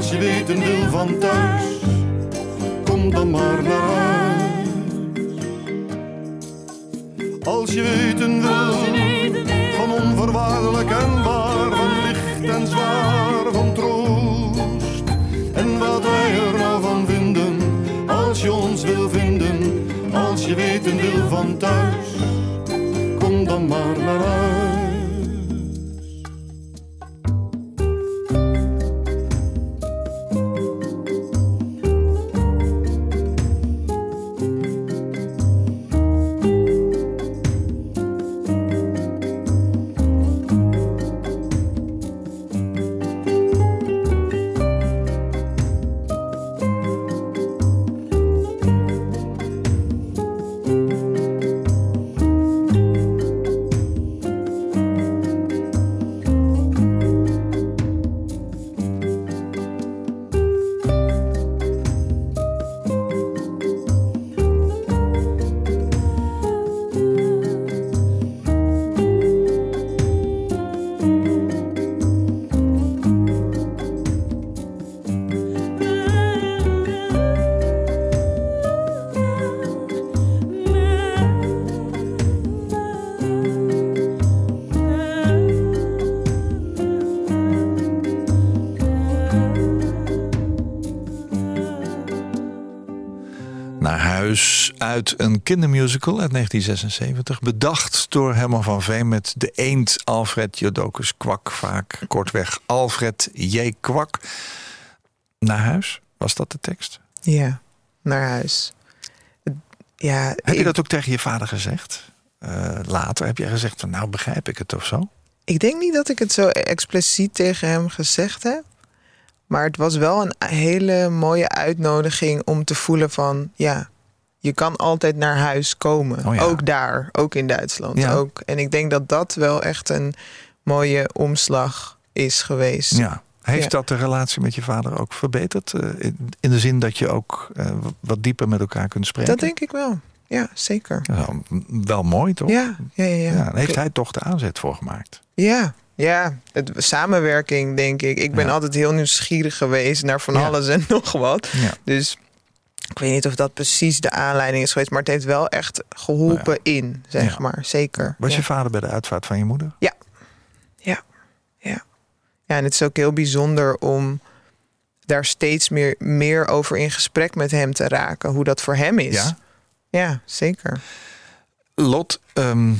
Als je weten wil van thuis, kom dan maar naar huis. Als je weten wil, van onvoorwaardelijk en
uit een kindermusical uit 1976. Bedacht door Herman van Veen met de eend Alfred Jodocus Kwak. Vaak kortweg Alfred J. Kwak. Naar huis, was dat de tekst?
Ja, naar huis. Ja,
Heb je
ik,
dat ook tegen je vader gezegd? Eh, later heb je gezegd van nou begrijp ik het of zo?
ik denk niet dat ik het zo expliciet tegen hem gezegd heb. Maar het was wel een hele mooie uitnodiging om te voelen van... ja, je kan altijd naar huis komen.
Oh ja.
Ook daar, ook in Duitsland.
Ja.
Ook. En ik denk dat dat wel echt een mooie omslag is geweest.
Ja. Heeft
Ja.
dat de relatie met je vader ook verbeterd? Eh, in, de zin dat je ook eh, wat dieper met elkaar kunt spreken?
Dat denk ik wel. Ja, zeker.
Wel- mooi toch?
Ja, ja, ja.
heeft hij toch de aanzet voor gemaakt?
Ja, ja. Het, samenwerking, denk ik. Ik ben
Ja.
altijd heel nieuwsgierig geweest naar van
Ja.
alles en nog wat.
Ja.
Dus ik weet niet of dat precies de aanleiding is geweest, maar het heeft wel echt geholpen in, zeg
Nou Ja.
maar. Zeker.
Was
ja.
je vader bij de uitvaart van je moeder?
Ja. Ja. Ja. Ja, en het is ook heel bijzonder om daar steeds meer, meer over in gesprek met hem te raken. Hoe dat voor hem is.
Ja.
Ja, zeker.
Lot, ehm,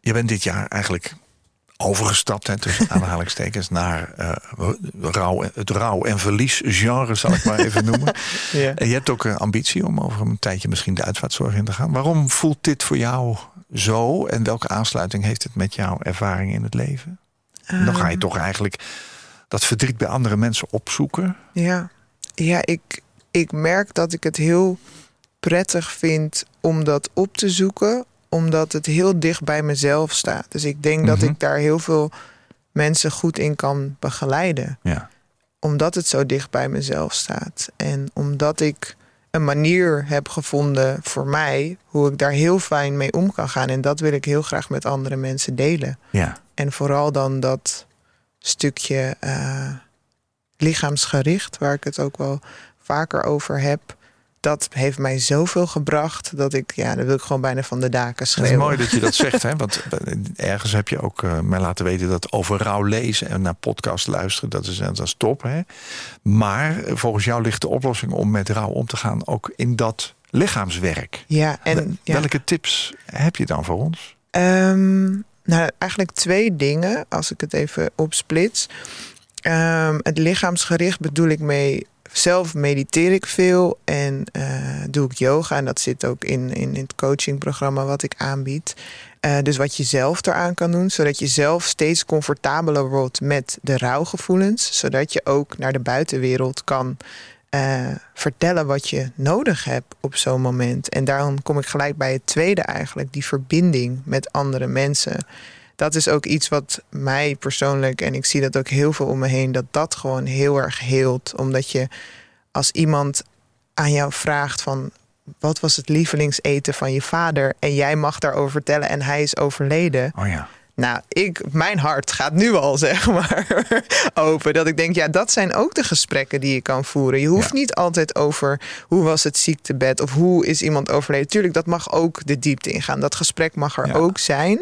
je bent dit jaar eigenlijk overgestapt, hè, tussen aanhalingstekens, naar eh, rouw, het rouw- en verliesgenre, zal ik maar even noemen.
Ja.
En je hebt ook een ambitie om over een tijdje misschien de uitvaartzorg in te gaan. Waarom voelt dit voor jou zo en welke aansluiting heeft het met jouw ervaring in het leven? En dan
Ehm.
ga je toch eigenlijk dat verdriet bij andere mensen opzoeken.
Ja, ja ik, ik merk dat ik het heel prettig vind om dat op te zoeken, omdat het heel dicht bij mezelf staat. Dus ik denk dat
Mhm.
ik daar heel veel mensen goed in kan begeleiden,
Ja.
omdat het zo dicht bij mezelf staat. En omdat ik een manier heb gevonden voor mij hoe ik daar heel fijn mee om kan gaan. En dat wil ik heel graag met andere mensen delen.
Ja.
En vooral dan dat stukje eh, lichaamsgericht, waar ik het ook wel vaker over heb. Dat heeft mij zoveel gebracht dat ik, ja, dan wil ik gewoon bijna van de daken
Het
schreeuwen.
is mooi dat je dat zegt, hè? want eh, ergens heb je ook eh, mij laten weten dat over rouw lezen en naar podcast luisteren, dat is, dat is top. Hè? Maar volgens jou ligt de oplossing om met rouw om te gaan ook in dat lichaamswerk.
Ja, en ja.
Welke tips heb je dan voor ons?
Ehm, nou, eigenlijk twee dingen, als ik het even opsplits. Ehm, het lichaamsgericht bedoel ik mee. Zelf mediteer ik veel en eh, doe ik yoga. En dat zit ook in, in, het coachingprogramma wat ik aanbied. Eh, dus wat je zelf eraan kan doen, zodat je zelf steeds comfortabeler wordt met de rouwgevoelens. Zodat je ook naar de buitenwereld kan eh, vertellen wat je nodig hebt op zo'n moment. En daarom kom ik gelijk bij het tweede eigenlijk, die verbinding met andere mensen. Dat is ook iets wat mij persoonlijk, en ik zie dat ook heel veel om me heen, dat dat gewoon heel erg heelt. Omdat je als iemand aan jou vraagt van wat was het lievelingseten van je vader en jij mag daarover vertellen en hij is overleden.
Oh ja.
Nou, ik, mijn hart gaat nu al, zeg maar, open. Dat ik denk, ja, dat zijn ook de gesprekken die je kan voeren. Je hoeft
Ja.
niet altijd over hoe was het ziektebed of hoe is iemand overleden. Tuurlijk, dat mag ook de diepte ingaan. Dat gesprek mag er
Ja.
ook zijn.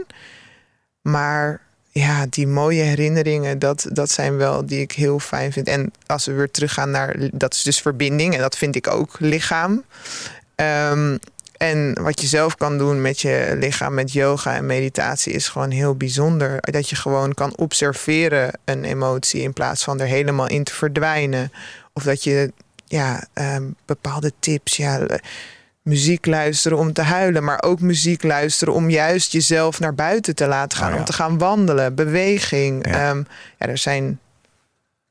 Maar ja, die mooie herinneringen, dat, dat zijn wel die ik heel fijn vind. En als we weer teruggaan naar, dat is dus verbinding. En dat vind ik ook lichaam. Ehm, en wat je zelf kan doen met je lichaam, met yoga en meditatie, is gewoon heel bijzonder. Dat je gewoon kan observeren een emotie in plaats van er helemaal in te verdwijnen. Of dat je ja, ehm, bepaalde tips, ja, muziek luisteren om te huilen, maar ook muziek luisteren om juist jezelf naar buiten te laten gaan,
Oh ja.
om te gaan wandelen, beweging.
Ja.
Ehm, ja, er zijn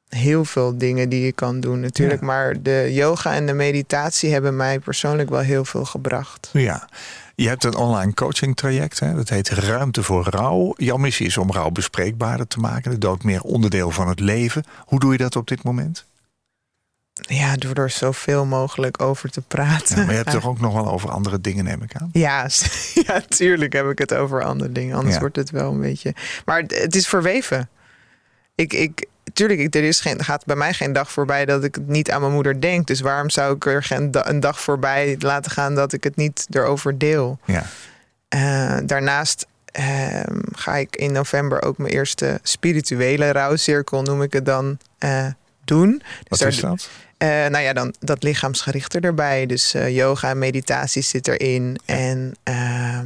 heel veel dingen die je kan doen natuurlijk,
Ja.
maar de yoga en de meditatie hebben mij persoonlijk wel heel veel gebracht.
Ja. Je hebt een online coaching traject, hè? dat heet Ruimte voor Rouw. Jouw missie is om rouw bespreekbaarder te maken, de dood meer onderdeel van het leven. Hoe doe je dat op dit moment?
Ja, door er zoveel mogelijk over te praten.
Ja, maar je hebt toch ook nog wel over andere dingen, neem ik aan.
Ja, ja, tuurlijk heb ik het over andere dingen. Anders
Ja.
wordt het wel een beetje. Maar het- het is verweven. Ik, ik, tuurlijk, ik- er is geen, gaat bij mij geen dag voorbij dat ik het niet aan mijn moeder denk. Dus waarom zou ik er geen een dag voorbij laten gaan dat ik het niet erover deel?
Ja.
Eh, daarnaast ehm, ga ik in november ook mijn eerste spirituele rouwcirkel, noem ik het dan, eh, doen. Dus
Wat
daar-
is dat?
Eh, nou ja, dan dat lichaamsgerichte erbij. Dus eh, yoga en meditatie zit erin. En ehm,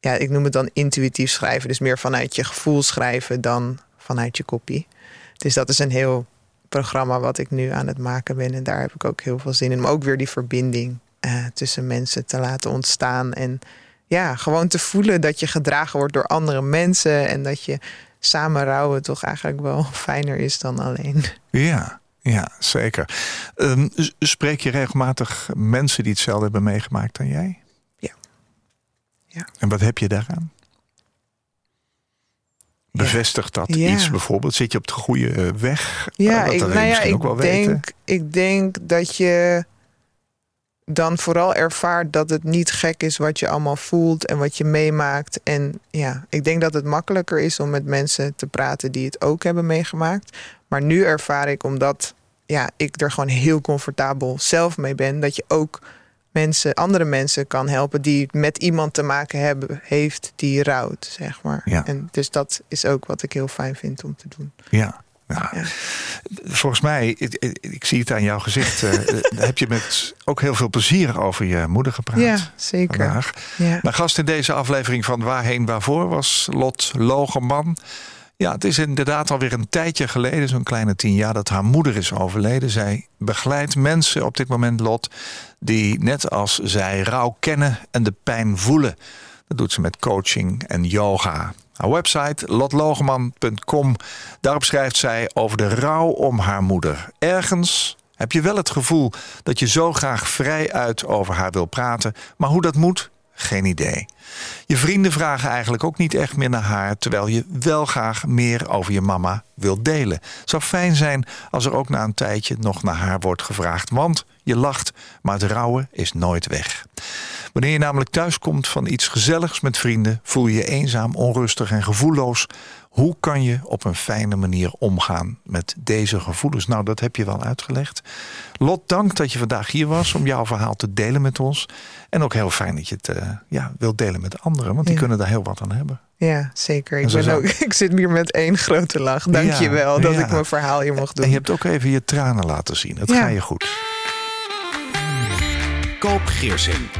ja, ik noem het dan intuïtief schrijven. Dus meer vanuit je gevoel schrijven dan vanuit je kopie. Dus dat is een heel programma wat ik nu aan het maken ben. En daar heb ik ook heel veel zin in. Maar ook weer die verbinding eh, tussen mensen te laten ontstaan. En ja, gewoon te voelen dat je gedragen wordt door andere mensen. En dat je samen rouwen toch eigenlijk wel fijner is dan alleen.
Ja, ja zeker. Ehm, spreek je regelmatig mensen die hetzelfde hebben meegemaakt dan jij?
Ja. Ja.
En wat heb je daaraan? Bevestigt dat
Ja.
iets bijvoorbeeld? Zit je op de goede eh, weg?
Ja,
dat
ik, nou ja, ik
ook wel weten.
denk, ik denk dat je dan vooral ervaart dat het niet gek is wat je allemaal voelt en wat je meemaakt. En ja, ik denk dat het makkelijker is om met mensen te praten die het ook hebben meegemaakt. Maar nu ervaar ik, omdat ja, ik er gewoon heel comfortabel zelf mee ben, dat je ook mensen, andere mensen kan helpen die met iemand te maken hebben, heeft die rouwt, zeg maar.
Ja.
En dus dat is ook wat ik heel fijn vind om te doen.
Ja. Ja.
Ja.
Volgens mij, ik, zie het aan jouw gezicht, eh, heb je met ook heel veel plezier over je moeder gepraat.
Ja, zeker.
Vandaag.
Ja.
Mijn gast in deze aflevering van Waarheen Waarvoor was Lot Logeman. Ja, het is inderdaad alweer een tijdje geleden, zo'n kleine tien jaar, dat haar moeder is overleden. Zij begeleidt mensen op dit moment, Lot, die net als zij rouw kennen en de pijn voelen. Dat doet ze met coaching en yoga. Haar website lotlogeman.com. Daarop schrijft zij over de rouw om haar moeder. Ergens heb je wel het gevoel dat je zo graag vrij uit over haar wil praten, maar hoe dat moet, geen idee. Je vrienden vragen eigenlijk ook niet echt meer naar haar, terwijl je wel graag meer over je mama wilt delen. Het zou fijn zijn als er ook na een tijdje nog naar haar wordt gevraagd, want je lacht, maar het rouwen is nooit weg. Wanneer je namelijk thuiskomt van iets gezelligs met vrienden, voel je je eenzaam, onrustig en gevoelloos. Hoe kan je op een fijne manier omgaan met deze gevoelens? Nou, dat heb je wel uitgelegd. Lot, dank dat je vandaag hier was om jouw verhaal te delen met ons. En ook heel fijn dat je het eh, ja, wilt delen met anderen, want die
Ja.
kunnen daar heel wat aan hebben.
Ja, zeker. Ik, ben
zou-
ook, ik zit hier met één grote lach. Dank je wel dat
ja.
ik mijn verhaal hier mocht doen.
En je hebt ook even je tranen laten zien. Het
Ja.
ga je goed.
Koop Geersing.